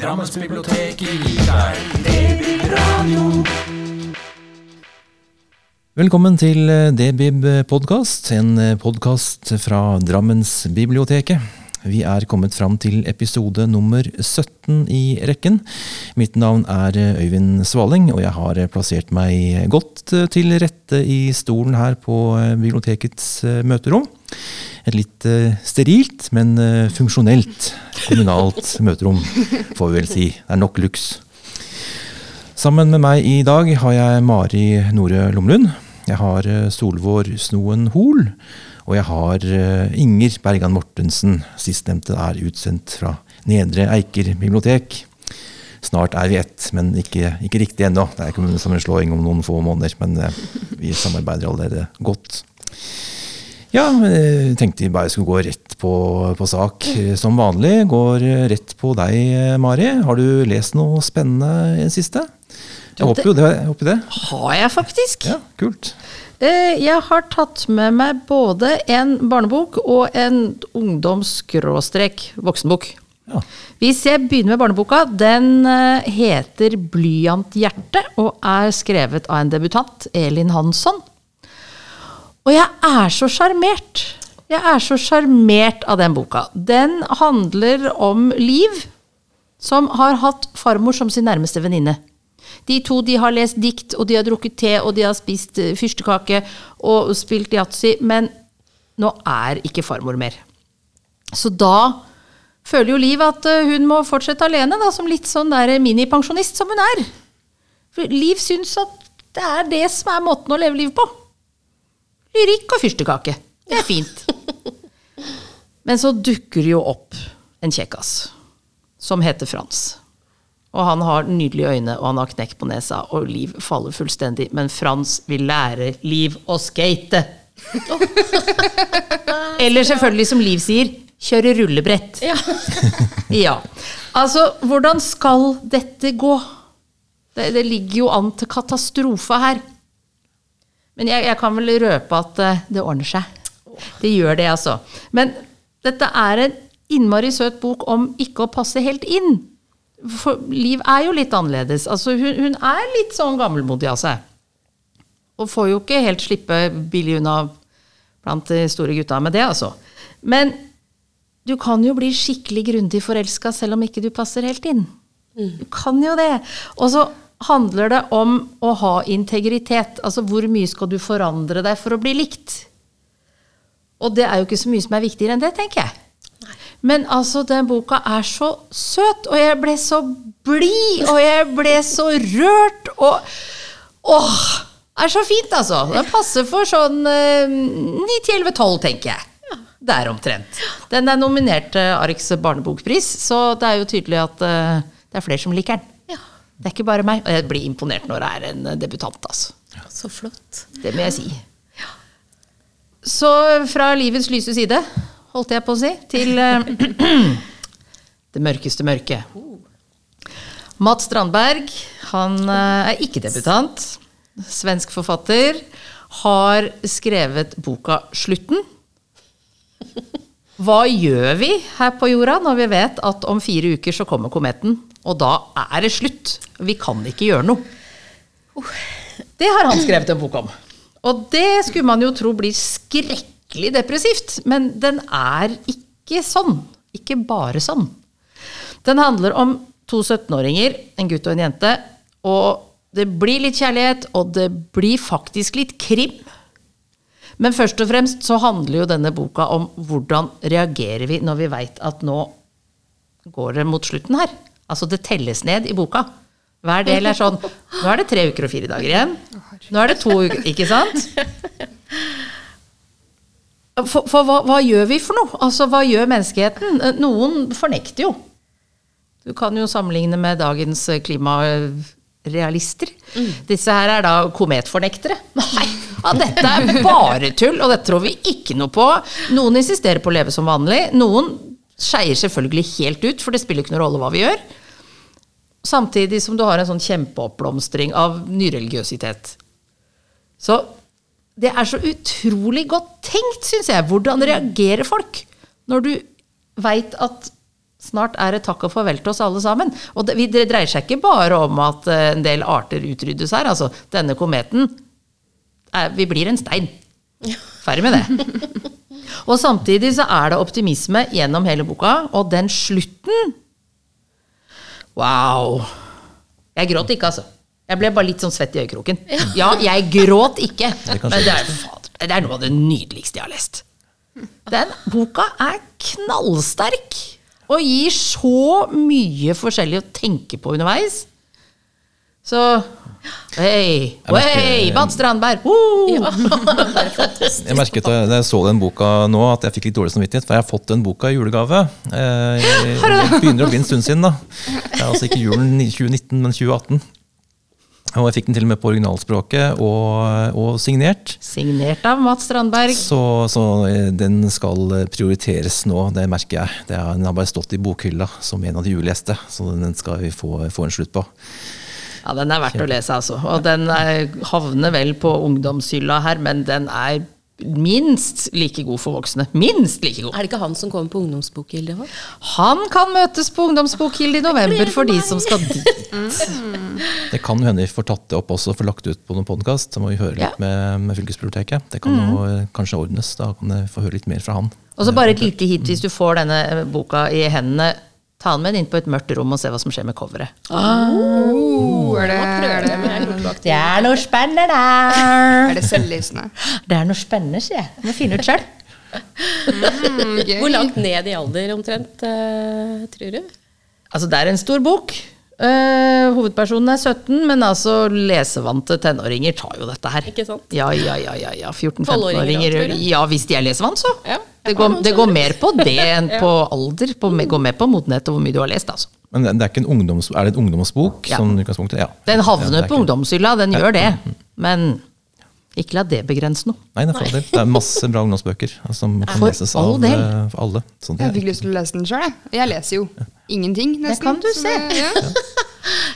Drammensbiblioteket gir deg Debibradio. Velkommen til Debib podkast, en podkast fra Drammensbiblioteket. Vi er kommet fram til episode nummer 17 i rekken. Mitt navn er Øyvind Svaling, og jeg har plassert meg godt til rette i stolen her på bibliotekets møterom. Et litt sterilt, men funksjonelt kommunalt møterom, får vi vel si. Det er nok luks. Sammen med meg i dag har jeg Mari Nore Lomlund. Jeg har Solvår Snoen Hol. Og jeg har Inger Bergan Mortensen. Sistnevnte er utsendt fra Nedre Eiker bibliotek. Snart er vi ett, men ikke, ikke riktig ennå. Det er kommunesammenslåing om noen få måneder, men vi samarbeider allerede godt. Ja, jeg tenkte vi bare skulle gå rett på, på, sak som vanlig. Går rett på deg, Mari. Har du lest noe spennende i det siste? Jeg håper jo det. Jeg håper det. Har jeg faktisk. Ja, kult. Jeg har tatt med meg både en barnebok og en ungdoms-voksenbok. Ja. Hvis jeg begynner med barneboka, den heter 'Blyanthjerte' og er skrevet av en debutant, Elin Hansson. Og jeg er så sjarmert. Jeg er så sjarmert av den boka. Den handler om Liv, som har hatt farmor som sin nærmeste venninne. De to de har lest dikt, og de har drukket te, og de har spist fyrstekake og spilt yatzy, men nå er ikke farmor mer. Så da føler jo Liv at hun må fortsette alene, da, som litt sånn der minipensjonist som hun er. For Liv syns at det er det som er måten å leve livet på. Lyrikk og fyrstekake. Det er fint. Men så dukker det jo opp en kjekkas som heter Frans. Og han har nydelige øyne, og han har knekk på nesa, og Liv faller fullstendig. Men Frans vil lære Liv å skate. Eller selvfølgelig, som Liv sier, kjøre rullebrett. Ja. ja. Altså, hvordan skal dette gå? Det, det ligger jo an til katastrofe her. Men jeg, jeg, kan vel røpe at det ordner seg. Det gjør det, altså. Men dette er en innmari søt bok om ikke å passe helt inn. For Liv er jo litt annerledes. Altså, hun, hun er litt sånn gammelmodig av seg. Og får jo ikke helt slippe billig unna blant de store gutta med det, altså. Men du kan jo bli skikkelig grundig forelska selv om ikke du passer helt inn. Du kan jo det. Og så handler det om å ha integritet. Altså hvor mye skal du forandre deg for å bli likt? Og det er jo ikke så mye som er viktigere enn det, tenker jeg. Men altså, den boka er så søt, og jeg ble så blid, og jeg ble så rørt, og Åh! Det er så fint, altså. Den passer for sånn eh, 9-11-12, tenker jeg. Der omtrent. Den er nominert til Arks barnebokpris, så det er jo tydelig at eh, det er flere som liker den. Det er ikke bare meg. Og jeg blir imponert når det er en debutant, altså. Så flott. Det må jeg si. Så fra livets lyse side, holdt jeg på å si, til uh, det mørkeste mørket. Matt Strandberg, han uh, er ikke debutant. Svensk forfatter. Har skrevet boka 'Slutten'. Hva gjør vi her på jorda når vi vet at om fire uker så kommer kometen? Og da er det slutt. Vi kan ikke gjøre noe. Det har han skrevet en bok om. Og det skulle man jo tro blir skrekkelig depressivt. Men den er ikke sånn. Ikke bare sånn. Den handler om to 17-åringer, en gutt og en jente. Og det blir litt kjærlighet, og det blir faktisk litt krim. Men først og fremst så handler jo denne boka om hvordan reagerer vi når vi veit at nå går det mot slutten her. Altså det telles ned i boka. Hver del er sånn Nå er det tre uker og fire dager igjen. Nå er det to uker, ikke sant? For, for hva, hva, gjør vi for noe? Altså, hva gjør menneskeheten? Noen fornekter jo. Du kan jo sammenligne med dagens klimarealister. Mm. Disse her er da kometfornektere. Nei, ja, dette er bare tull, og dette tror vi ikke noe på. Noen insisterer på å leve som vanlig. Noen skeier selvfølgelig helt ut, for det spiller ikke noen rolle hva vi gjør. Samtidig som du har en sånn kjempeoppblomstring av nyreligiøsitet. Så det er så utrolig godt tenkt, syns jeg. Hvordan reagerer folk når du veit at Snart er det takk og farvel til oss alle sammen. Og det, det dreier seg ikke bare om at eh, en del arter utryddes her. Altså, denne kometen er, Vi blir en stein. Ferdig med det. Og samtidig så er det optimisme gjennom hele boka, og den slutten Wow. Jeg gråt ikke, altså. Jeg ble bare litt sånn svett i øyekroken. Ja, jeg gråt ikke. Men det er, det er noe av det nydeligste jeg har lest. Den boka er knallsterk og gir så mye forskjellig å tenke på underveis. Så Hei, hei, Bad Strandberg! woo! Jeg merket da jeg så den boka nå, at jeg fikk litt dårlig samvittighet, for jeg har fått den boka i julegave. Eh, Det begynner å bli en stund siden, da. Det er altså ikke julen 2019, men 2018. Og jeg fikk den til og med på originalspråket og, og signert. Signert av Mats Strandberg. Så, så eh, den skal prioriteres nå, det merker jeg. Det er, den har bare stått i bokhylla som en av de julegjeste, så den skal vi få, få en slutt på. Ja, den er verdt å lese, altså. Og den er, havner vel på ungdomshylla her, men den er minst like god for voksne. Minst like god. Er det ikke han som kommer på ungdomsbokgildet òg? Han kan møtes på Ungdomsbokhilde i november for de som skal dit. Det kan hende vi får tatt det opp også, får lagt ut på noen podkast. Så må vi høre Ja. litt med, med fylkesbiblioteket. Det kan jo eh, kanskje ordnes. Da kan vi få høre litt mer fra han. Og så bare et lite hit hvis du får denne boka i hendene. Ta den med inn på et mørkt rom og se hva som skjer med coveret. Oh, er, det, er, det, Det er noe spennende der! er det selvlysende? Det er noe spennende, sier jeg. Må finne ut sjøl. Mm. Hvor langt ned i alder omtrent, uh, tror du? Altså, det er en stor bok. Uh, hovedpersonen er 17, men altså lesevante tenåringer tar jo dette her. Ikke sant? Ja, ja, ja. ja, ja. 14-15-åringer. Tolvåringer, tror du? Ja, hvis de er lesevant, så. Ja. Det, går, det går mer på det enn på alder. På, går mer på modenhet og hvor mye du har lest, altså. Men det det er, ikke en ungdoms, er det en ungdomsbok? Ja. Som? Ja. Den Ja, havner det er på ungdomshylla, den gjør det. Men ikke la det begrense noe. Nei, det er, for det er masse bra ungdomsbøker altså, som kan For leses av del. eh, for alle. Sånn, det, Jeg fikk lyst til å lese den sjøl, jeg. Jeg leser jo ingenting, nesten. kan du se. det- ja.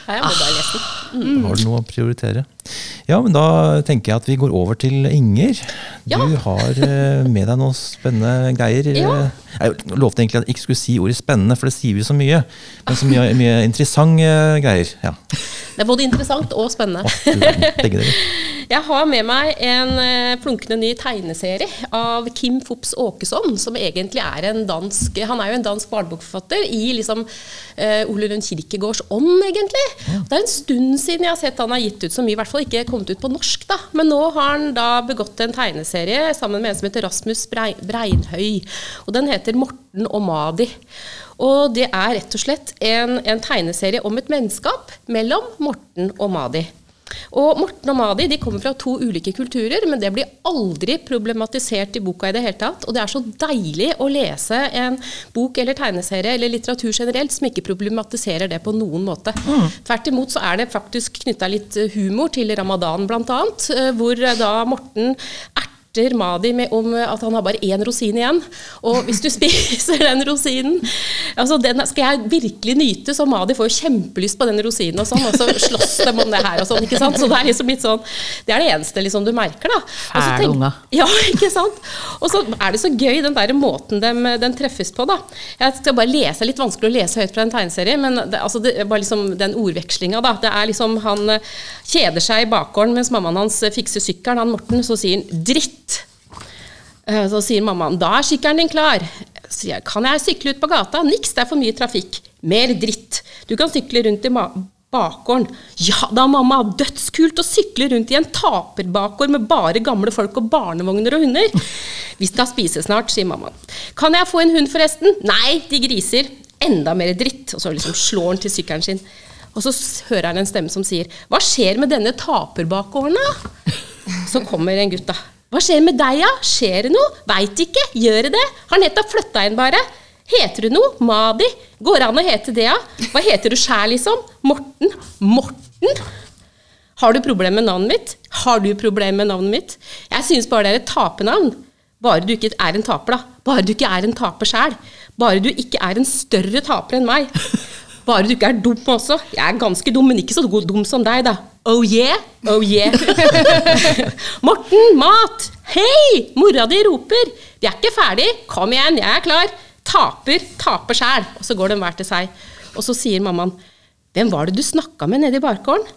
Ja, jeg må bare lese den. Har du noe å prioritere. Ja, men da tenker jeg at vi går over til Inger. Du Ja. har eh, med deg noen spennende greier. Ja. Jeg lovte egentlig at jeg ikke skulle si ordet spennende, for det sier vi så mye. Men så mye, mye interessante greier. Ja. Det er både interessant og spennende. Jeg har med meg en plunkende ny tegneserie av Kim Fops Åkesson, som egentlig er en dansk Han er jo en dansk barnebokforfatter i liksom eh, Ole Lund Kirkegårds ånd, egentlig. Det er en stund siden jeg har sett han har gitt ut så mye, i hvert fall ikke kommet ut på norsk, da. Men nå har han da begått en tegneserie sammen med en som heter Rasmus Breinhøy. Og den heter Morten og Madi. Og det er rett og slett en, en tegneserie om et vennskap mellom Morten og Madi. Og Morten og Madi de kommer fra to ulike kulturer, men det blir aldri problematisert i boka i det hele tatt. Og det er så deilig å lese en bok eller tegneserie eller litteratur generelt som ikke problematiserer det på noen måte. Tvert imot så er det faktisk knytta litt humor til ramadan, bl.a., hvor eh, da Morten erter Madi med om at han har bare én rosin igjen. Og hvis du spiser den rosinen altså Den skal jeg virkelig nyte, så Madi får jo kjempelyst på den rosinen, og sånn, og så slåss de om det her og sånn. ikke sant? Så Det er liksom litt sånn, det er det eneste liksom du merker. da. Og så tenk- Ja, ikke sant? Og så er det så gøy, den der måten de, den treffes på. da. Jeg skal bare lese, litt vanskelig å lese høyt fra en tegneserie, men det, altså det bare liksom den ordvekslinga. da. Det er liksom Han eh, kjeder seg i bakgården mens mammaen hans eh, fikser sykkelen. Han Morten, så sier han 'dritt'. Eh, Så sier mammaen 'da er sykkelen din klar'. Sier jeg 'kan jeg sykle ut på gata'? Niks, det er for mye trafikk. Mer dritt. Du kan sykle rundt i bakgården. Ja da, mamma. Dødskult å sykle rundt i en taperbakgård med bare gamle folk og barnevogner og hunder. Vi skal spise snart, sier mammaen. Kan jeg få en hund, forresten? Nei, de griser. Enda mer dritt. Og så liksom slår han til sykkelen sin. Og så hører han en stemme som sier 'Hva skjer med denne taperbakgården', da? Så kommer en gutt, da. Hva skjer med deg, da? Skjer det noe? Veit ikke. Gjør det det? Har nettopp flytta inn, bare. Heter du noe? Madi? Går det an å hete det, da? Hva heter du sjæl, liksom? Morten? Morten? Har du problemer med navnet mitt? Har du problemer med navnet mitt? Jeg synes bare det er et tapenavn. Bare du ikke er en taper, da. Bare du ikke er en taper sjæl. Bare du ikke er en større taper enn meg. Bare du ikke er dum også. Jeg er ganske dum, men ikke så god dum som deg, da. Oh yeah, oh yeah. Morten, mat! Hei! Mora di roper. Vi er ikke ferdig. Kom igjen, jeg er klar. taper, taper sjæl. Og så går de hver til seg. Og så sier mammaen 'Hvem var det du snakka med nede i bakgården?'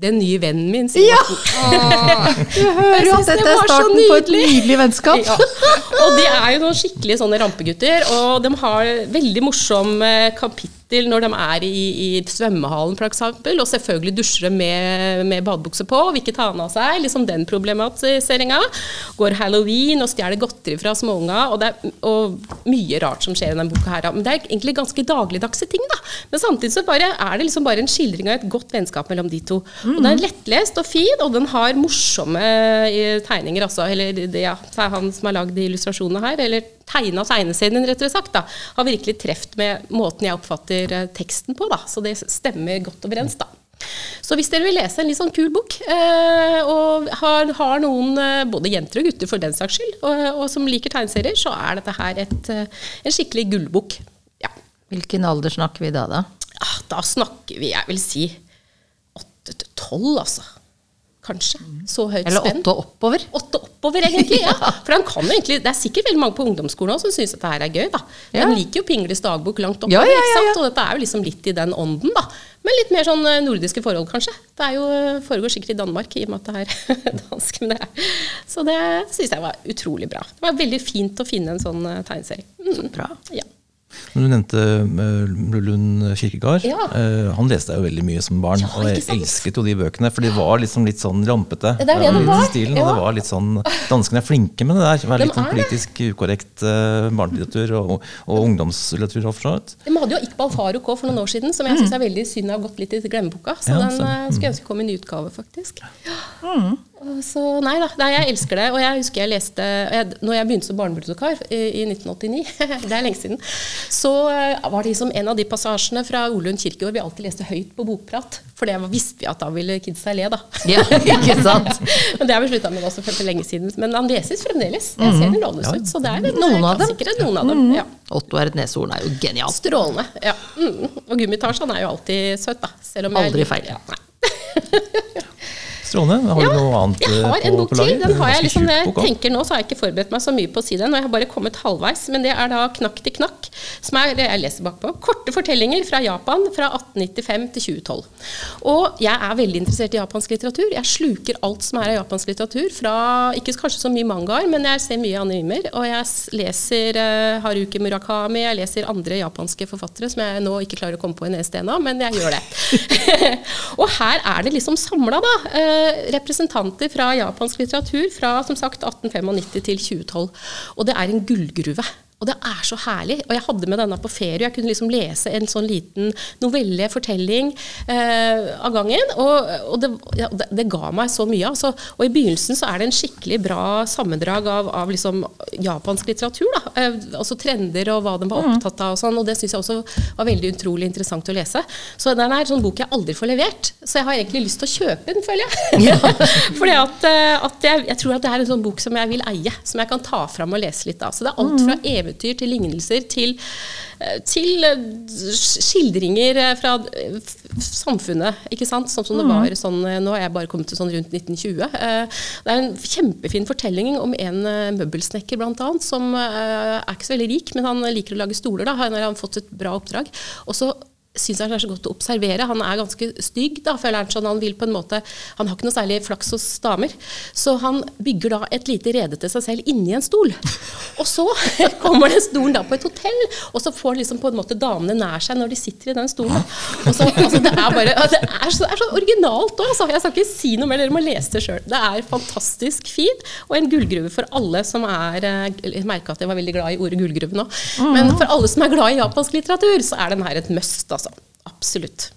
'Den nye vennen min', sier Ja! Morten. Du hører jo at det dette er starten på et nydelig. vennskap. Ja. Og de er jo noen skikkelig sånne rampegutter, og de har veldig morsomme kapittel når de er i, i svømmehallen f.eks., og selvfølgelig dusjer de med, med badebukse på, vil ikke ta den av seg, liksom den problematiseringa. Går halloween og stjeler godteri fra småunga, og det er og mye rart som skjer i denne boka her. Men det er egentlig ganske dagligdagse ting, da. Men samtidig så bare, er det liksom bare en skildring av et godt vennskap mellom de to. Og den er lettlest og fin, og den har morsomme eh, tegninger, altså. Eller det, ja, det er han som har lagd de illustrasjonene her, eller tegna tegneserien, rettere sagt, da. Har virkelig treft med måten jeg oppfatter eh, teksten på, da. Så det stemmer godt overens, da. Så hvis dere vil lese en litt sånn kul bok, eh, og har, har noen, eh, både jenter og gutter for den saks skyld, og, og som liker tegneserier, så er dette her et, eh, en skikkelig gullbok. Ja. Hvilken alder snakker vi da, da? Ah, Da snakker vi, jeg vil si, åtte til tolv, altså. Kanskje. Så høyt Eller spenn. åtte og oppover? Åtte oppover, egentlig. ja. For han kan jo egentlig, Det er sikkert veldig mange på ungdomsskolen også som syns dette her er gøy. da. Ja. Han liker jo Pingles dagbok langt oppover. Ja, ja, ja, ikke sant? Og dette er jo liksom litt i den ånden, da. Men litt mer sånn eh, nordiske forhold, kanskje. Det er jo, eh, foregår sikkert i Danmark, i og med at det er dansk. Men det er. Så det syns jeg var utrolig bra. Det var veldig fint å finne en sånn eh, tegneserie. Mm. Bra. Ja. Men Du nevnte uh, Lund Kirkegard. Ja. Eh, han leste jeg jo veldig mye som barn, Ja, og jeg elsket jo de bøkene. For de var liksom litt sånn rampete. Det er det det var, Stilen, ja. Og det var litt sånn, Danskene er flinke med det der. Være De litt sånn politisk det. ukorrekt uh, barnelitteratur og, og ungdomslitteratur. De hadde jo Iqbal Faruk òg for noen år siden, som jeg syns er veldig synd har gått litt i glemmeboka. Så Ja, den eh, skulle jeg ønske kom i ny utgave, faktisk. Og Så nei da, nei, jeg elsker det. Og jeg husker jeg leste jeg, Når jeg begynte som barnebibliotekar i, i 1989, det er lenge siden, så eh, var det liksom en av de passasjene fra Olund kirkegård vi alltid leste høyt på bokprat. For det visste vi at da ville kidsa le, da. Ja, ikke sant? Men det har vi slutta med også for lenge siden. Men han leses fremdeles. Jeg ser den lånes ut. Så det er en Noen av dem. Noen av dem. Ja. Otto er et nesehorn er jo genialt. Strålende. ja. Mm. Og Gummitasjen er jo alltid søt, da. Selv om jeg- Aldri feil. Ja, nei. Strålende. Har du noe annet jeg eh, har en bok til. Den har jeg liksom, jeg tenker nå, så har jeg ikke forberedt meg så mye på å si den. Og jeg har bare kommet halvveis. Men det er da Knakk til knakk. Som er, det jeg leser bakpå. Korte fortellinger fra Japan fra 1895 til 2012. Og jeg er veldig interessert i japansk litteratur. Jeg sluker alt som er av japansk litteratur. Fra ikke kanskje så mye mangaer, men jeg ser mye animer. Og jeg leser uh, Haruki Murakami, jeg leser andre japanske forfattere som jeg nå ikke klarer å komme på en eneste en av, men jeg gjør det. og her er det liksom samla, da. Eh, representanter fra japansk litteratur fra som sagt 1895 til 2012. Og det er en gullgruve. Og det er så herlig. Og jeg hadde med denne på ferie. Jeg kunne liksom lese en sånn liten novelle, fortelling, eh, av gangen. Og, og det, ja, det, ga meg så mye. Altså. Og i begynnelsen så er det en skikkelig bra sammendrag av, av liksom japansk litteratur. Da. Eh, altså trender og hva de var opptatt av og sånn. Og det syns jeg også var veldig utrolig interessant å lese. Så den er en sånn bok jeg aldri får levert. Så jeg har egentlig lyst til å kjøpe den, føler jeg. Fordi at, eh, at jeg, jeg tror at det er en sånn bok som jeg vil eie. Som jeg kan ta fram og lese litt av. Så det er alt fra eventyr til lignelser til, eh, til eh, skildringer eh, fra samfunnet. ikke sant? Sånn som det var sånn Nå er jeg bare kommet til sånn rundt 1920. Eh, Det er en kjempefin fortelling om en møbelsnekker blant annet, som er ikke så veldig rik, men han liker å lage stoler. da, Han har fått et bra oppdrag. Og så syns han er så godt å observere. Han er ganske stygg, da, føler han sånn. Han vil på en måte Han har ikke noe særlig flaks hos damer. Så han bygger da et lite rede til seg selv inni en stol. Og så kommer den stolen da på et hotell, og så får liksom på en måte damene nær seg når de sitter i den stolen. Og så, altså, det er bare Det er så, det er så originalt òg, altså. Jeg skal ikke si noe mer, dere må lese det sjøl. Det er fantastisk fint, og en gullgruve for alle som er eh, Jeg merka at jeg var veldig glad i ordet gullgruve nå. Men for alle som er glad i japansk litteratur, så er den her et must, altså. Absolutt.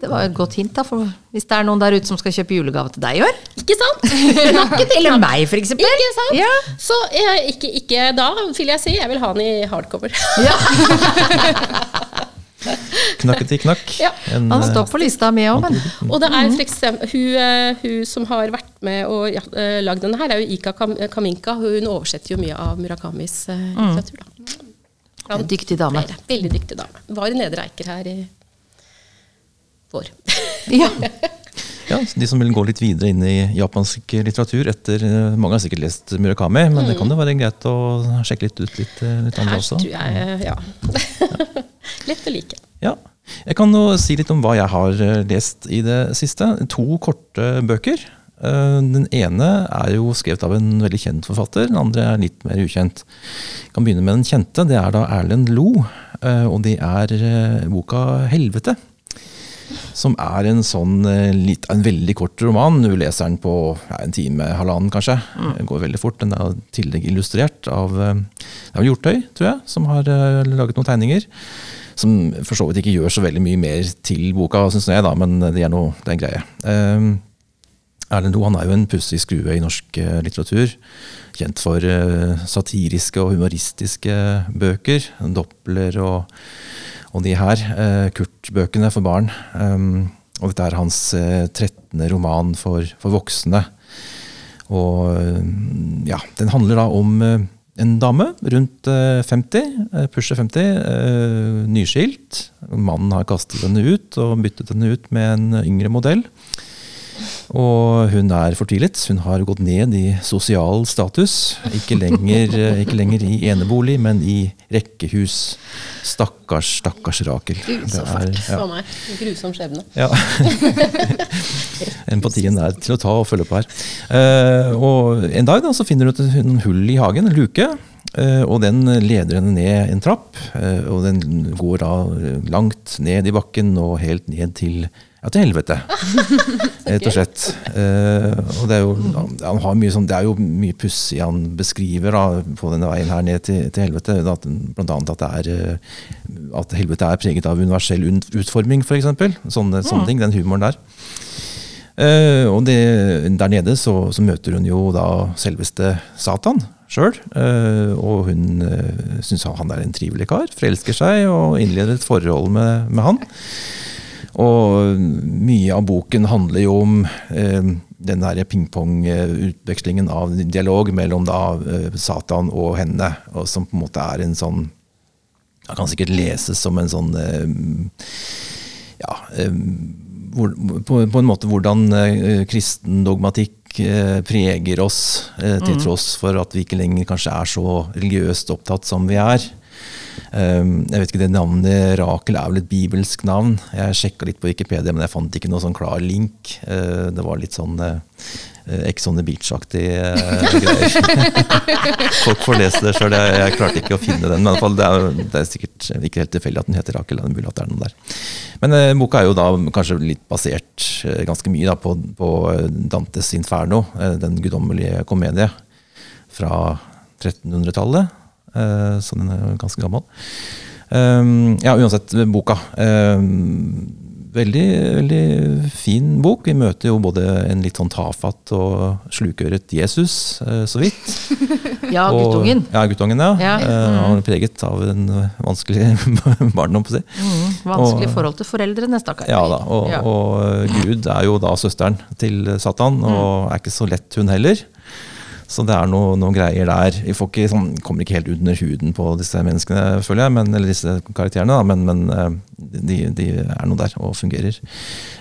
Det var et godt hint, da. For hvis det er noen der ute som skal kjøpe julegave til deg i år. Ikke sant? Eller meg, for eksempel. Ikke sant? Ja. Så jeg, ikke, ikke da, vil jeg si. Jeg vil ha den i hardcover. Ja. Knakketi knakk. Ja. En, Han eh, står på lista mi òg, men Og det er for eksempel, hun, eh, hun som har vært med og ja, eh, lagd denne her, er jo Ika Kaminka. Hun oversetter jo mye av Murakamis eh, litteratur. Da. En dyktig dame. Flere. Veldig dyktig dame. Var i Nedre Eiker her i vår. Ja. Ja, De som vil gå litt videre inn i japansk litteratur etter eh, Mange har sikkert lest Murakami, men det kan jo være greit å sjekke litt ut litt, eh, litt andre Her også. tror jeg, ja. Lett å like. Ja. Jeg kan jo si litt om hva jeg har eh, lest i det siste. To korte bøker. Eh, Den ene er jo skrevet av en veldig kjent forfatter, den andre er litt mer ukjent. Jeg kan begynne med den kjente. Det er da Erlend Lo, eh, og det er eh, boka 'Helvete'. Som er en sånn litt, en veldig kort roman. Du leser den på ja, en time, halvannen kanskje. Den går veldig fort. Den er i tillegg illustrert av det er Hjortøy, tror jeg, som har laget noen tegninger. Som for så vidt ikke gjør så veldig mye mer til boka, syns jeg, da, men det er, noe, det er en greie. Erlend Loe er jo en pussig skrue i norsk eh, litteratur. Kjent for eh, satiriske og humoristiske bøker. Doppler og, og de her. eh, Kurt-bøkene for barn. Um, og dette er hans trettende 13. roman for, for voksne. Og ja, den handler da om en dame rundt eh, 50, eh, pusher 50, eh, nyskilt. Mannen har kastet henne ut og byttet henne ut med en yngre modell. Og hun er fortvilet. Hun har gått ned i sosial status. Ikke lenger, eh, ikke lenger i enebolig, men i rekkehus. Stakkars, stakkars Rakel. Gud, så fælt for meg. Grusom skjebne. Ja. Empatien er til å ta og følge på her. Eh, og En dag da, så finner hun et hull i hagen, en luke. eh, og den leder henne ned en trapp. og den går da langt ned i bakken og helt ned til ja, til helvete. Rett og slett. Eh, og det er jo, han har mye sånn, det er jo mye pussig han beskriver da, på denne veien her ned til, til helvete. At, blant annet at, det er, eh, at helvete er preget av universell utforming, f.eks. Sånne, sånne ting. Den humoren der. Uh, og det, der nede så, så møter hun jo da selveste Satan sjøl. og hun uh, syns han er en trivelig kar, forelsker seg og innleder et forhold med, med han. Og mye av boken handler jo om eh, den der pingpongutvekslingen av dialog mellom da eh, Satan og henne, og som på en måte er en sånn Det kan sikkert leses som en sånn eh, Ja eh, hvor, på, på en måte hvordan kristen dogmatikk preger oss, til tross for at vi ikke lenger kanskje er så religiøst opptatt som vi er. Um, jeg vet ikke, det Navnet Rakel er vel et bibelsk navn. Jeg sjekka litt på Wikipedia, men jeg fant ikke noe sånn klar link. Uh, det var litt sånn uh, Ex on the Beach-aktig greier. Folk får lese det sjøl. Jeg, jeg klarte ikke å finne den. Men i hvert fall, det, er, det er sikkert ikke helt tilfeldig at den heter Rakel. Det er mulig at det er noen der. Men eh, boka er jo da kanskje litt basert ganske mye da, på, på Dantes Inferno, den guddommelige komedie fra 1300-tallet. Uh, så den er ganske gammel. Um, ja, uansett, boka. Um, veldig, veldig fin bok. Vi møter jo både en litt sånn tafatt og slukøret Jesus, uh, så vidt. Ja, Og- guttungen. Ja, guttungen, ja. Ja. Uh, Han er preget av en vanskelig barndom, på si. Mm, vanskelig Og- forhold til foreldrene, stakkar. Ja da, og, Ja. og Gud er jo da søsteren til Satan, og er ikke så lett hun heller. Så det er noe- noen greier der. Vi ikke, sånn, kommer ikke helt under huden på disse menneskene, føler jeg, men, eller disse karakterene, da, men, men eh, de, de er noe der og fungerer.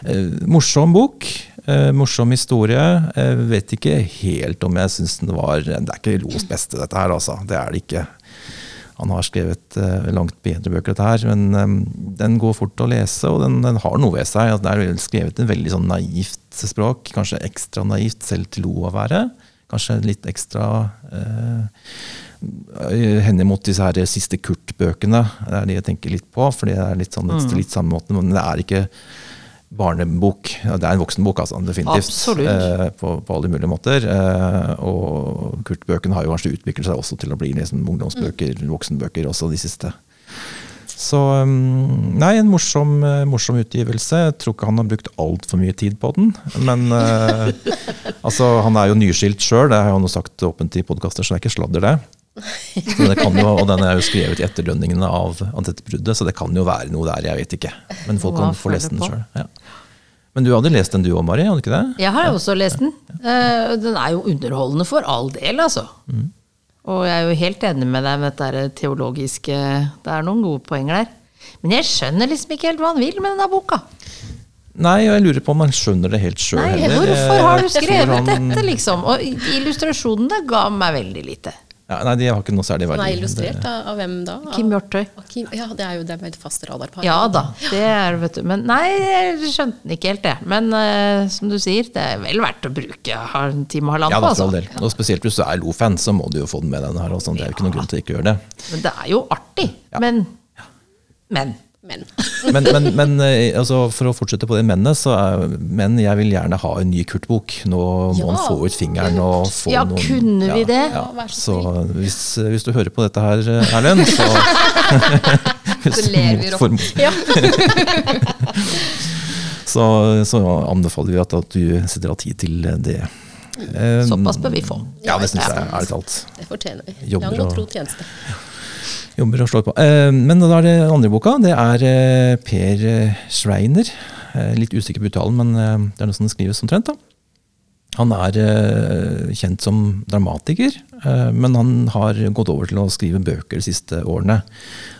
Eh, morsom bok. Eh, morsom historie. Eh, vet ikke helt om jeg syns den var Det er ikke Los beste, dette her, altså. Det er det ikke. Han har skrevet eh, langt bedre bøker, dette her, men eh, den går fort å lese, og den, den har noe ved seg. Altså, Det er skrevet en veldig sånn naivt språk, kanskje ekstra naivt selv til Lo å være. Kanskje litt ekstra eh, henimot disse her siste Kurt-bøkene. Det er de jeg tenker litt på, for det er litt, sånn, litt samme måten, men det er ikke barnebok. Det er en voksenbok, altså, definitivt. Eh, på, på alle mulige måter. Eh, og Kurt-bøkene har jo kanskje utviklet seg også til å bli liksom ungdomsbøker, voksenbøker, også de siste. Så um, nei, en morsom, eh, morsom utgivelse. Jeg tror ikke han har brukt altfor mye tid på den. Men eh, altså, han er jo nyskilt sjøl, det har han jo sagt åpent i podkaster, så det er ikke sladder, det. Men det kan jo, og den er jo skrevet i etterdønningene av, av dette bruddet, så det kan jo være noe der, jeg vet ikke. Men folk kan få lest den sjøl. Ja. Men du hadde lest den du òg, Mari? hadde ikke det? Jeg har ja. også lest den. Eh, Den er jo underholdende for all del, altså. Og jeg er jo helt enig med deg med dette teologiske Det er noen gode poenger der. Men jeg skjønner liksom ikke helt hva han vil med denne boka. Nei, og jeg lurer på om han skjønner det helt sjøl Nei, hvorfor har du skrevet dette, liksom? Og illustrasjonene ga meg veldig lite. Ja, nei, de har ikke noe særlig Den verdi. er illustrert av, av hvem da? Kim Hjortøy. ja, det er jo dem med et fast radarpar. Ja da, det er det, vet du. Men nei, jeg skjønte den ikke helt, det. Men uh, som du sier, det er vel verdt å bruke en time og halvannen Ja, på, Ja, for all altså. del. Og spesielt hvis du er Lo-fan, så må du jo få den med deg her. Også. Det er jo ikke noen grunn til å ikke gjøre det. Men det er jo artig. Men Men. Men Men, men, men eh, altså, for å fortsette på det mennet, så er, menn jeg vil gjerne ha en ny Kurt-bok. Nå må Ja, han få ut fingeren og få Ja, noen kunne vi det? Ja, Vær så så hvis, hvis du hører på dette her, eh, Erlend, så Så ler vi rått. så, så anbefaler vi at, at du setter av tid til det. Eh, Såpass bør vi få. Ja, det syns jeg ærlig talt. det fortjener vi. Jobber Lang og tro tjeneste. Jobber og slår på. Eh, Men da er det andre boka. Det er eh, Per eh, Schreiner. Litt usikker på uttalen, men det er noe som skrives omtrent. da. Han er kjent som dramatiker, men han har gått over til å skrive bøker de siste årene.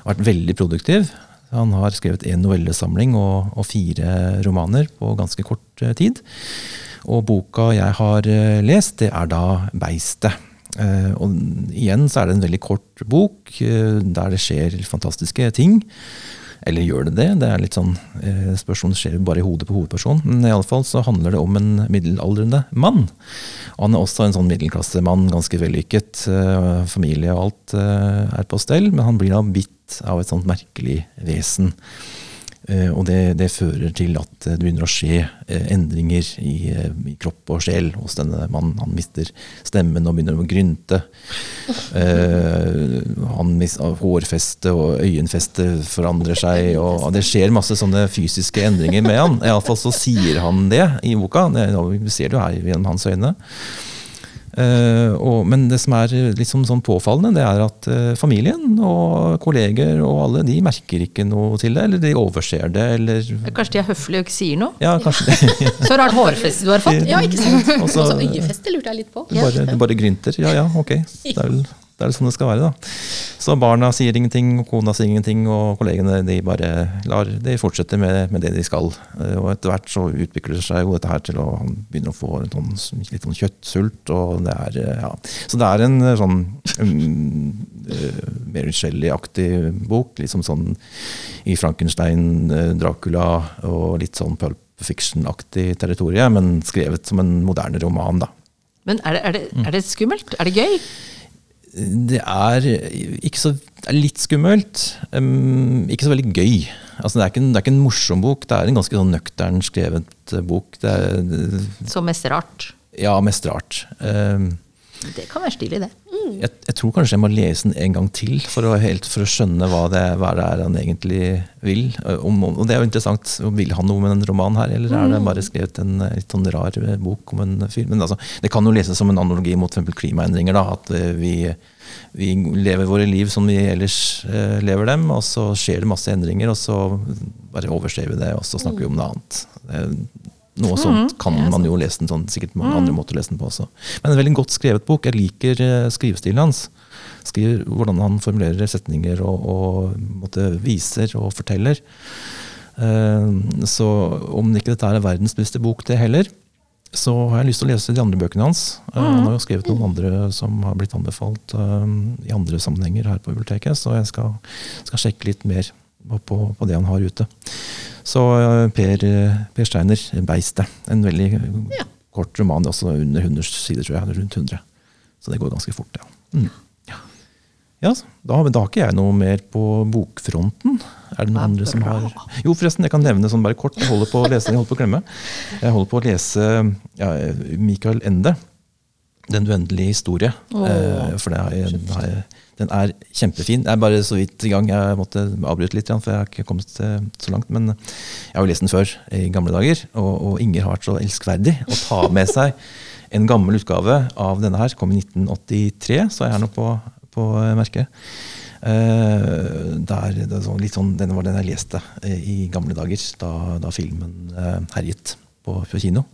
Vært veldig produktiv. Han har skrevet én novellesamling og, og fire romaner på ganske kort tid. Og boka jeg har lest, det er da 'Beistet'. Eh, og igjen så er det en veldig kort bok eh, der det skjer fantastiske ting. Eller gjør det det? Det er litt sånn eh, spørsmål skjer bare i hodet på hovedpersonen. Men i alle fall så handler det om en middelaldrende mann. Og han er også en sånn middelklassemann, ganske vellykket. eh, familie og alt eh, er på stell, men han blir da bitt av et sånt merkelig vesen. Eh, Og det, det fører til at det begynner å skje eh, endringer i, eh, i kropp og sjel hos denne mannen. Han mister stemmen og begynner å grynte. Uh, han mister hårfeste og øyenfeste forandrer seg, og det skjer masse sånne fysiske endringer med han. Iallfall så sier han det i boka. Det, vi ser det jo her gjennom hans øyne. Eh, og, men det som er liksom sånn påfallende, det er at eh, familien og kolleger og alle, de merker ikke noe til det, eller de overser det, eller Kanskje de er høflige og ikke sier noe? Ja, kanskje det. Så rart hårfeste du har fått. Ja, ikke sant? Og så- Altså, øyefeste lurte jeg litt på. Bare, du bare grynter. Ja ja, ok. Det er vel det er sånn det skal være, da. Så barna sier ingenting, og kona sier ingenting, og kollegene de bare lar de fortsette med, med det de skal. Eh, Og etter hvert så utvikler seg jo dette her til å han begynner å få sånn, litt sånn kjøttsult, og det er eh, ja. Så det er en eh, sånn um, uh, Mary Shelley-aktig bok, liksom sånn i Frankenstein, uh, Dracula og litt sånn Pulp Fiction-aktig territorium, men skrevet som en moderne roman, da. Men er det, er, det, er det skummelt? Er det gøy? Det er ikke så det er litt skummelt. um, ikke så veldig gøy. Altså, det, er ikke en, det er ikke en morsom bok, det er en ganske sånn nøktern skrevet eh, bok. Det er, Så mest rart. ja, mest rart. Um, Det kan være stilig, det. Jeg, jeg tror kanskje jeg må lese den en gang til for å, helt, for å skjønne hva det, hva det er han egentlig vil. Uh, Om, og det er jo interessant. Vil han noe med den romanen her, eller er det bare skrevet en eh, litt sånn rar eh, bok om en fyr? Men altså, det kan jo leses som en analogi mot f.eks. klimaendringer. Da, at eh, vi, vi lever våre liv som vi ellers eh, lever dem, og så skjer det masse endringer, og så bare overser vi det, og så snakker vi om noe annet. Det noe sånt kan man jo lese den sånn, sikkert mange andre måter å lese den på også. Men en veldig godt skrevet bok. Jeg liker eh, skrivestilen hans. Skriver hvordan han formulerer setninger og, og måtte, viser og forteller. Eh, så om ikke dette er verdens beste bok, det heller, så har jeg lyst til å lese de andre bøkene hans. Mm. Han har jo skrevet noen andre som har blitt anbefalt eh, i andre sammenhenger her på biblioteket, så jeg skal, skal sjekke litt mer på, på det han har ute. Så eh, Per, eh, per Steiner, 'Beistet'. En veldig Ja. kort roman, også under 100 sider, tror jeg. Rundt 100. Så det går ganske fort, ja. Mm. ja. Da, da har ikke jeg noe mer på bokfronten. Er det noen andre som har Jo, forresten, jeg kan nevne sånn bare kort. Jeg holder på å lese, jeg holder på å glemme. Jeg holder på å lese ja, Michael Ende. 'Den uendelige historie'. Eh, for det har jeg, har jeg, den er kjempefin. Jeg er bare så vidt i gang. Jeg måtte avbryte litt, for jeg har ikke kommet eh, så langt. Men jeg har jo lest den før, i gamle dager. Og, og Inger har vært så elskverdig å ta med seg en gammel utgave av denne her. Kom i 1983, så jeg er nå på, på merket. Uh, der, det er sånn, litt sånn, den var den jeg leste eh, i gamle dager, da, da filmen uh, herjet på, på kino.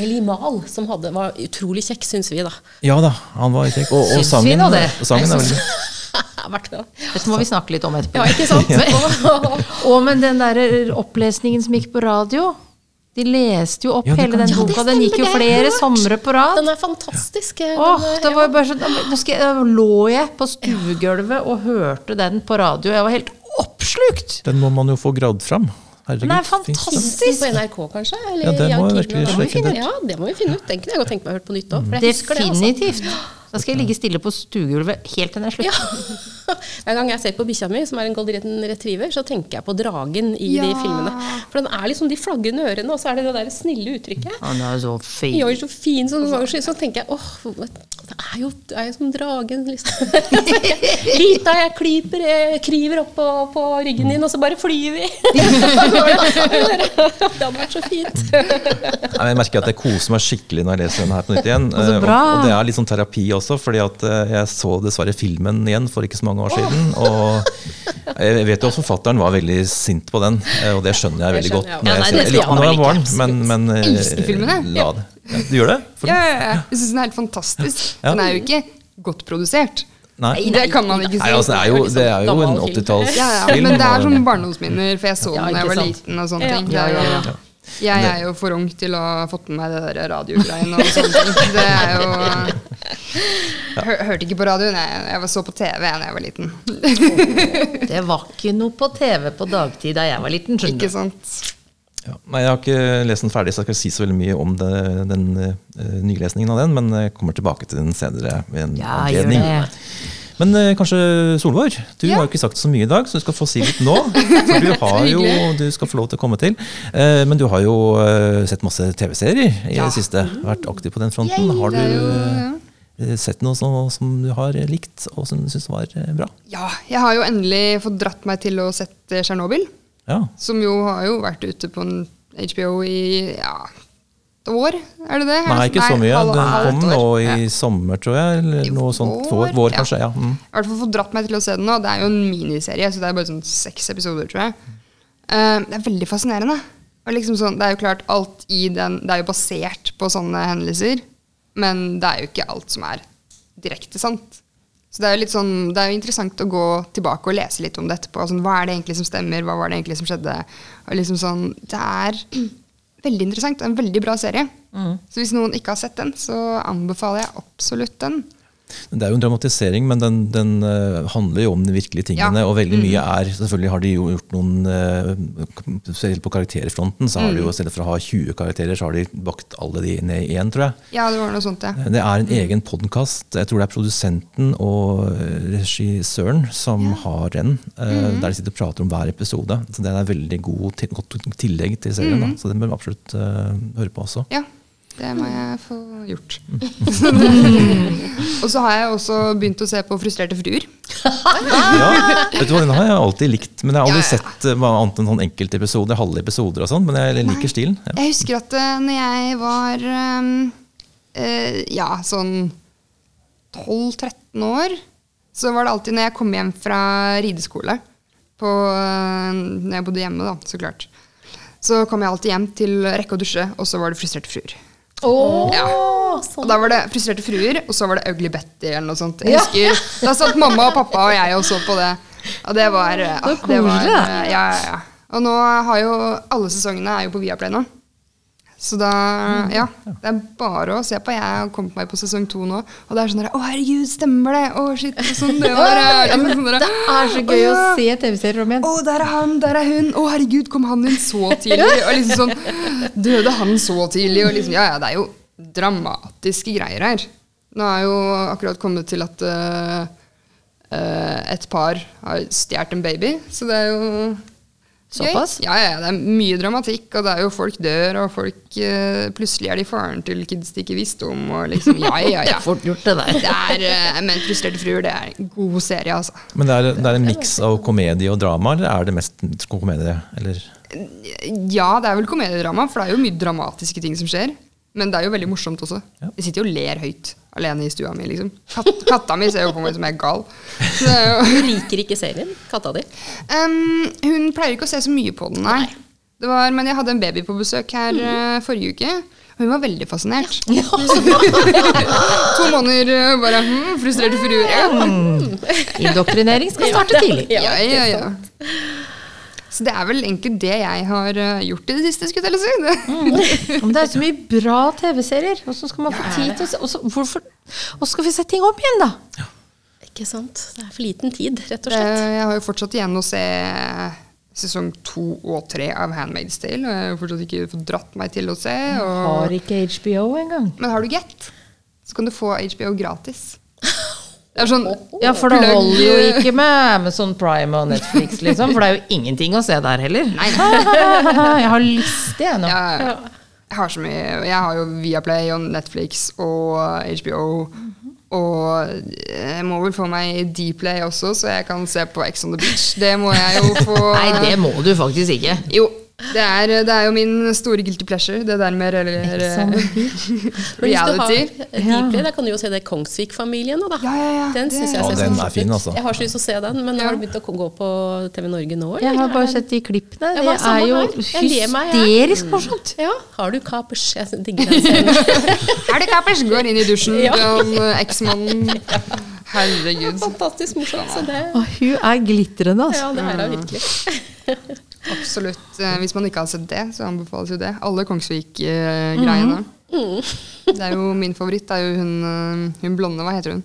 Eli Mahl, som hadde, var utrolig kjekk, syns vi, da. Ja da, han var kjekk. Og, og sangen, vi nå det? sangen er veldig Dette må vi snakke litt om etterpå. Ja, ikke sant? Og men den der opplesningen som gikk på radio, De leste jo opp Ja, hele den Ja, boka. Den gikk jo flere somre på rad. Den er fantastisk. Ja. Åh, eh, det var jo bare sånn nå skal jeg, Da lå jeg på stuegulvet og hørte den på radio. Jeg var helt oppslukt! Den må man jo få gravd fram. Herregud. Den er fantastisk! På NRK, kanskje? Eller Ja, det må virkelig Det må vi finne ut. ut. Ja, det må vi finne ut. Den kunne jeg godt tenke meg å høre på nytt òg. Definitivt. det, altså. Da skal jeg ligge stille på stuegulvet helt til den er slutt. Ja. Hver gang jeg ser på bikkja mi, som er en golden retriever, så tenker jeg på dragen i de filmene. For den er liksom de flagrende ørene, og så er det det der snille uttrykket. Han er så fin. Ja, så fin som så, så tenker jeg åh, det er jo, det er jo som dragen, liksom. Lita, jeg klyper, jeg kryver opp på, på ryggen din, og så bare flyr vi. det hadde vært så fint. Nei, jeg merker at jeg koser meg skikkelig når jeg leser den her på nytt igjen. så Eh. Og, og det er litt sånn terapi også, fordi at eh, jeg så dessverre filmen igjen for ikke så mange år siden. Og jeg vet jo at forfatteren var veldig sint på den, eh, og det skjønner jeg veldig godt. skjønner jeg. Når Ja, jeg, nei, jeg jeg var barn, men, men eh, Elsker filmene. jeg. det. Ja, du gjør det? For- Ja, ja, ja. Jeg syns den er helt fantastisk. Den er jo ikke godt produsert. Nei. Det kan man ikke si. Nei, altså, det er jo, det er jo en 80-tallsfilm. Ja, ja. Men det er sånn barndomsminner, for jeg så den da jeg var liten. og sånne ting. Ja, ja, ja. Jeg er jo for ung til å ha fått med meg det der radiogreiene og sånne ting. Det er jo Hør, Hørte ikke på radioen. Jeg, jeg så på TV da jeg var liten. Det var ikke noe på TV på dagtid da jeg var liten. skjønner Ikke sant? Ja. Nei, Jeg har ikke lest den ferdig, så jeg skal ikke si så veldig mye om det, den uh, nylesningen av den, men jeg kommer tilbake til den senere ved en Ja, gjør det. Men eh, kanskje Solvår, du Ja. har jo ikke sagt så mye i dag, så du skal få si litt nå. For du har jo, du skal få lov til å komme til. Eh, men du har jo eh, sett masse TV-serier i Ja. det siste. Vært aktiv på den fronten. Har du Det er jo, ja. eh, sett noe som, som du har likt, og som du syns var eh, bra? Ja, jeg har jo endelig fått dratt meg til å sette Tsjernobyl. Ja. Som jo har jo vært ute på en HBO i ja, år, er det det? Nei, ikke så mye. halv- Den kom nå i Ja. sommer, tror jeg. Eller noe sånt. vår, Vår, kanskje. Ja. Mm. I hvert fall fått dratt meg til å se den nå. Det er jo en miniserie, så det er bare sånn seks episoder, tror jeg. Uh, det er veldig fascinerende. Og liksom sånn, det er jo klart alt i den Det er jo basert på sånne hendelser, men det er jo ikke alt som er direkte sant. Så det er jo litt sånn, det er jo interessant å gå tilbake og lese litt om det etterpå. Sånn, hva er det egentlig som stemmer? Hva var det egentlig som skjedde? Og liksom sånn, Det er veldig interessant. En veldig bra serie. Så hvis noen ikke har sett den, så anbefaler jeg absolutt den. Det er jo en dramatisering, men den, den eh, handler jo om de virkelige tingene. Ja. Og veldig mye er Selvfølgelig har de jo gjort noen uh, på karakterfronten, så har de jo i stedet for å ha 20 karakterer, så har de bakt alle de ned i én, tror jeg. Ja, det var noe sånt, ja. Det er en egen podkast. Jeg tror det er produsenten og eh, regissøren som har den. eh, Der de sitter og prater om hver episode. Så Den er veldig god godt tillegg til serien. da, Så den bør vi absolutt eh, høre på også. Ja, det må jeg få gjort. og så har jeg også begynt å se på Frustrerte fruer. Ja, vet du hva, Den har jeg alltid likt, men jeg har aldri Ja, ja. sett uh, annet enn sånn enkeltepisoder, halve episoder og sånn. Men jeg liker stilen. Ja. Jeg husker at uh, når jeg var um, uh, ja, sånn 12-13 år, så var det alltid når jeg kom hjem fra rideskole på, uh, Når jeg bodde hjemme, da, så klart. Så kom jeg alltid hjem til rekke og dusje, og så var det Frustrerte fruer. Ja. Og da var det Frustrerte fruer, og så var det Ugly Betty eller noe sånt. Jeg husker, Da satt mamma og pappa og jeg og så på det. Og det var, ah, det var koselig, da. eh, ja, ja, ja. Og nå har jo alle sesongene er jo på Viaplay nå. Så da, ja, det er bare å se på. Jeg har kommet meg på sesong to nå, og det er sånn der Å, herregud, stemmer det? Å, shit. Sånn det var. Ja, sånn der, Det er så gøy «Å, å se TV-serier om igjen. Å, der er han, der er hun. Å, herregud, kom han inn så tidlig? Og liksom sånn Døde han så tidlig? Og liksom, ja, ja, det er jo dramatiske greier her. Nå er jo akkurat kommet til at uh, uh, et par har stjålet en baby, så det er jo Såpass? Ja, ja, det er mye dramatikk, og det er jo folk dør, og folk uh, Plutselig er de faren til kids de ikke visste om, og liksom Ja, ja, Det ja. er fort gjort, det der. Det er uh, Men Frustrerte fruer, det er en god serie, altså. Men det er, det er en miks av komedie og drama, eller er det mest komedie? Eller? Ja, det er vel komediedrama, for det er jo mye dramatiske ting som skjer. Men det er jo veldig morsomt også. Jeg sitter jo og ler høyt alene i stua mi. liksom. Kat katta mi ser jo på meg som jeg er gal. Du liker ikke serien? Katta di? Um, hun pleier ikke å se så mye på den, nei. Det var, men jeg hadde en baby på besøk her eh, forrige uke. Hun var veldig fascinert. to måneder eh, bare hmm, frustrerte fruer. Ja. Indoktrinering skal starte tidlig. Ja, ja, ja. Så det er vel egentlig det jeg har eh, gjort i det siste, skulle jeg si. Det. Men det er så mye bra TV-serier. Og så skal man få tid til å se og så, hvorfor, skal vi se ting opp igjen, da! Ikke sant? Det er for liten tid, rett og Eh, slett. Jeg har jo fortsatt igjen å se sesong to og tre av Handmaid's Tale. Og jeg har fortsatt ikke fått dratt meg til å se. Har ikke HBO engang. Men har du Get, så kan du få HBO gratis. Det er sånn Ja, for det holder jo ikke med Amazon Prime og Netflix, liksom. For det er jo ingenting å se der heller. Nei, Jeg har lyst jeg nå. Ja, jeg har så mye Jeg har jo Viaplay og Netflix og HBO. Og jeg må vel få meg Dplay også, så jeg kan se på Ex on the Beach. Det må jeg jo få Nei, det må du faktisk ikke. Jo, det er, det er jo min store guilty pleasure. Det der med du har reality. Deeply, da kan du jo se det Kongsvik-familien da. Ja, ja, ja, Den det- jeg Ja, den er fin, altså. Jeg har så lyst til å se den, men Ja. har du begynt å gå på TV Norge nå? Jeg har bare sett de klippene. Det er jo her. Jeg jeg. hysterisk morsomt. Ja, har du kapers? Jeg digger den serien. Er det kapers? Går inn i dusjen, Ja. den eh, eksmannen. Herregud. Fantastisk morsomt. Så det, Og hun er glitrende, altså. ja, det er hun virkelig. Absolutt. Eh, Hvis man ikke har sett det, så anbefales jo det. Alle Kongsvik-greiene. Det er jo Min favoritt er jo hun, eh, hun blonde. Hva heter hun?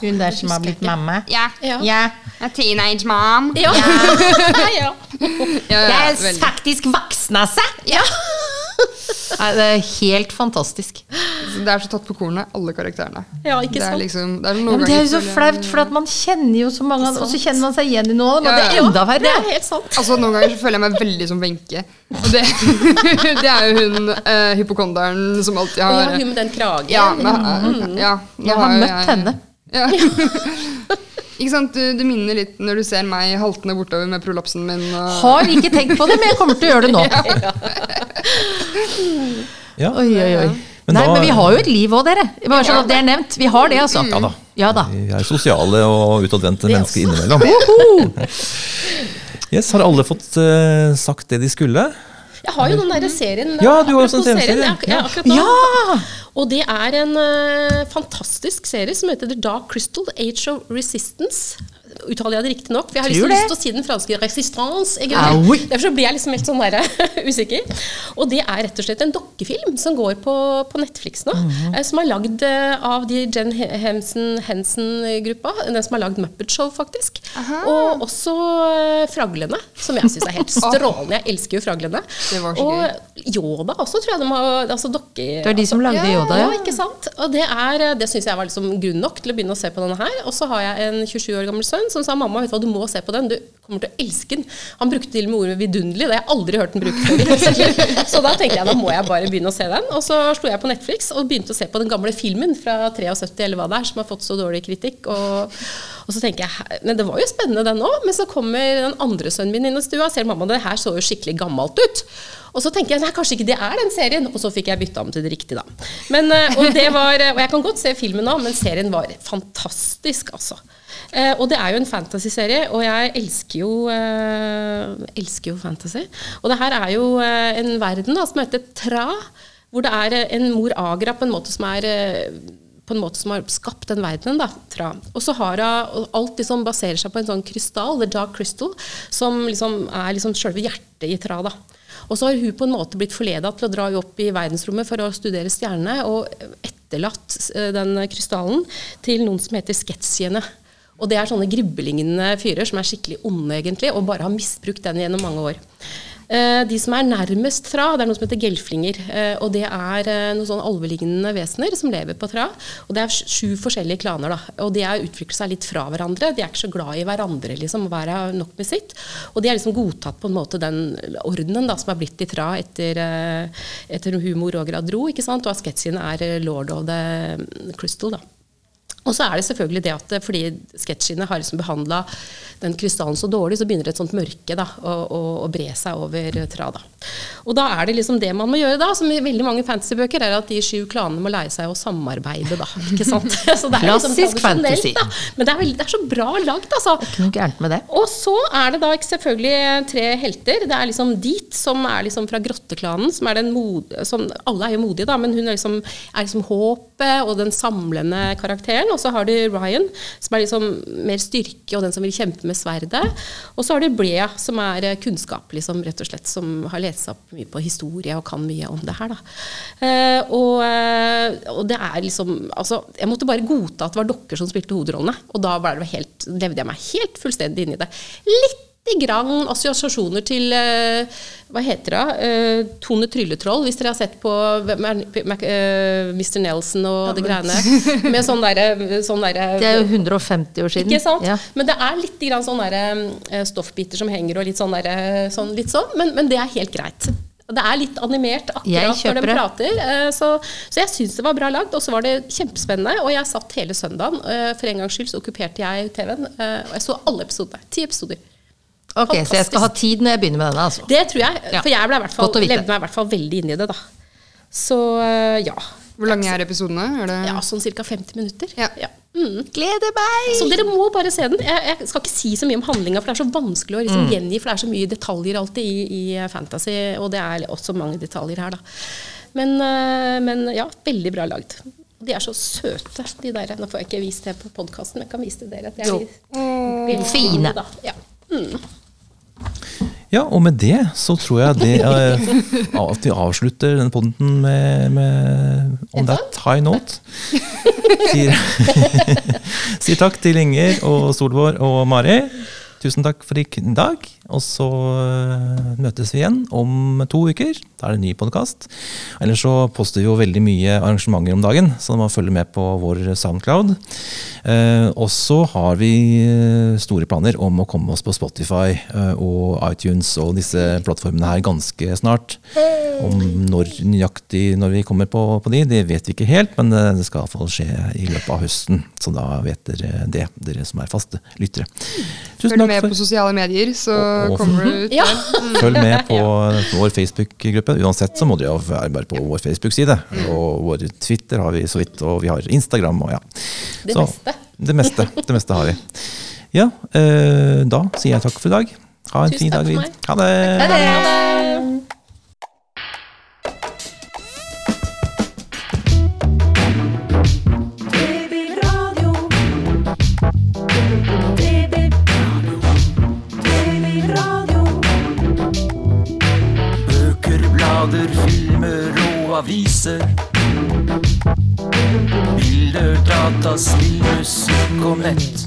Hun der som har blitt mamma. Ja. Ja. Ja. A teenage mom. Ja. ja, ja. Ja, Jeg er faktisk voksna seg! Ja. Nei, det er helt fantastisk. Det er så tatt på kornet, alle karakterene. Ja, ikke det er sant? liksom det er Ja, men det er jo så flaut, for at man kjenner jo så mange, og så kjenner man seg igjen i noe av dem, og det Ja, er ja. enda Det er helt sant. Altså Noen ganger så føler jeg meg veldig som Wenche. Det, det er jo hun eh, hypokonderen som alltid har ja, hun med den kragen. Ja, men, ja, nå Jeg har møtt henne. Ja. Ikke sant, du, du minner litt når du ser meg haltende bortover med prolapsen min. Og, Har ikke tenkt på det, men jeg kommer til å gjøre det nå. Ja. Oi, oi, oi. Men Nei, da- men vi har jo et liv òg, dere. Bare sånn at det er nevnt. Vi har det, altså. Ja da. Ja da. Vi er sosiale og utadvendte mennesker innimellom. Yes, Har alle fått uh, sagt det de skulle? Jeg har jo den derre serien Ja, du har TV-serie. serien, ja, Ja. akkurat nå. Ja! Og det er en uh, fantastisk serie som heter The Dark Crystal, Age of Resistance. Uttaler jeg det riktig nok? For jeg har liksom lyst til å si den franske resistance. Ah, egentlig. oui. Derfor så blir jeg liksom helt sånn der, usikker. Og det er rett og slett en dokkefilm som går på, på Netflix nå. Mm -hmm. Som er lagd eh, av de Jen Henson-gruppa. Den som har lagd Muppet Show, faktisk. Og også eh, Fraglene, som jeg syns er helt strålende. Jeg elsker jo Fraglene. Det var så og Yoda også, tror jeg de har altså dokke, Det er de som lagde Yoda, ja. ja. ikke sant? Og det, er, det syns jeg var liksom grunn nok til å begynne å se på denne her. Og så har jeg en 27 år gammel sønn som sa mamma, vet du hva, du må se på den. Du kommer til å elske den. Han brukte til og med ordet vidunderlig. Det har jeg aldri hørt den liv. Så da tenkte jeg da må jeg bare begynne å se den. Og så slo jeg på Netflix og begynte å se på den gamle filmen fra 73 eller hva det er, som har fått så dårlig kritikk. Og, og så tenker jeg men det var jo spennende den òg. Men så kommer den andre sønnen min inn i stua og ser mamma, det her så jo skikkelig gammelt ut. Og så tenker jeg nei, kanskje ikke det er den serien. Og så fikk jeg bytta om til det riktige, da. Men, eh, og, det var, og jeg kan godt se filmen nå, men serien var fantastisk, altså. Eh, og det er jo en fantasyserie, og jeg elsker jo, eh, elsker jo fantasy. Og det her er jo eh, en verden da, som heter Tra, hvor det er eh, en mor Agra på en måte som er eh, på en måte som har skapt den verdenen. da, Tra. Og så har hun alt liksom baserer seg på en sånn krystall, the dark crystal, som liksom er liksom selve hjertet i Tra. da. Og så har hun på en måte blitt forleda til å dra opp i verdensrommet for å studere stjernene, og etterlatt eh, den krystallen til noen som heter sketsjiene. Og det er sånne griblingende fyrer som er skikkelig onde, egentlig, og bare har misbrukt den gjennom mange år. Eh, De som er nærmest Tra, det er noe som heter gelflinger. eh, Og det er eh, noen sånn alvelignende vesener som lever på Tra. Og det er sj- sju forskjellige klaner. da, Og de har utviklet seg litt fra hverandre. De er ikke så glad i hverandre, liksom, å være nok med sitt. Og de har liksom godtatt på en måte den ordenen da, som er blitt i Tra etter, etter humor og gradro. ikke sant, Og Asketsien er lord of the crystal. da. Og så er det selvfølgelig det at fordi sketsjene har liksom behandla den krystallen så dårlig, så begynner et sånt mørke da, å, å, å bre seg over Trada. Og da er det liksom det man må gjøre da, som i veldig mange fantasybøker, er at de sju klanene må lære seg å samarbeide, da. Ikke sant? Så det er liksom Klassisk tradisjonelt, fantasy. Da. Men det er, veldig, det er så bra lagd, altså. Ikke noe gærent med det. Og så er det da ikke selvfølgelig tre helter. Det er liksom Dit, som er liksom fra grotteklanen. som er den mod, som, Alle er jo modige, da, men hun er liksom, er liksom håpet og den samlende karakteren. Og så har du Ryan, som er liksom mer styrke og den som vil kjempe med sverdet. Og så har du Blea, som er eh, kunnskap, liksom, rett og slett, som har lest opp mye på historie og kan mye om det her. Da. Eh, og, eh, og det er liksom altså, Jeg måtte bare godta at det var dere som spilte hovedrollene. Og da det helt, levde jeg meg helt fullstendig inn i det. Litt grann assosiasjoner til eh, Hva heter det? Uh, Tone Trylletroll, hvis dere har sett på Mac- eh, Mr. Nelson og det greiene. Med sånn derre sånn der, Det er jo 150 år siden. ikke sant? Ja. Men det er litt grann sånn der, eh, stoffbiter som henger og litt sånn, derre sånn, litt sånn men, men det er helt greit. Det er litt animert akkurat når de prater. eh, Så, så jeg syns det var bra lagd, og så var det kjempespennende. Og jeg satt hele søndagen. eh, For en gangs skyld så okkuperte jeg TV-en. eh, Og jeg så alle episodene. Ti episoder. Ok, Så jeg skal ha tid når jeg begynner med denne, altså. Det tror jeg. For jeg ble i hvert fall, levde meg i hvert fall veldig inn i det, da. Så eh, ja. Hvor lange er episodene? Er det Ja, Sånn ca. 50 minutter. Ja. Mm. Gleder meg! Så dere må bare se den. Jeg, jeg skal ikke si så mye om handlinga, for det er så vanskelig å liksom Mm. gjengi, for det er så mye detaljer alltid i, i fantasy, og det er også mange detaljer her, da. Men, eh, men ja, veldig bra lagd. De er så søte, de der. Nå får jeg ikke vist det på podkasten, men jeg kan vise det dere. de er Jo. litt- litt Fine. Da. Ja. Mm. Ja, og med det så tror jeg det at vi avslutter denne podden med, med on that high note. Sier, sier takk til Inger og Solvår og Mari. Tusen takk for i dag. Og så eh, møtes vi igjen om to uker. Da er det en ny podkast. Ellers så poster vi jo veldig mye arrangementer om dagen, så man følger med på vår Soundcloud. Eh, og så har vi eh, store planer om å komme oss på Spotify og iTunes og disse plattformene her ganske snart. Om når nøyaktig når vi kommer på, på de, det vet vi ikke helt, men det skal iallfall skje i løpet av høsten. Så da vet dere det, dere som er faste lyttere. Tusen Følg med for på sosiale medier, så Og- kommer det ut Ja. Følg med på vår Facebook-gruppe. Uansett så må dere være på vår Facebook-side. Og vår Twitter har vi så vidt, og vi har Instagram og ja. Det Så, meste. Det meste. Det meste har vi. Ja, eh, da sier jeg takk for i dag. Ha en Tusen fin dag, videre. Ha det! Ha det! transluce comète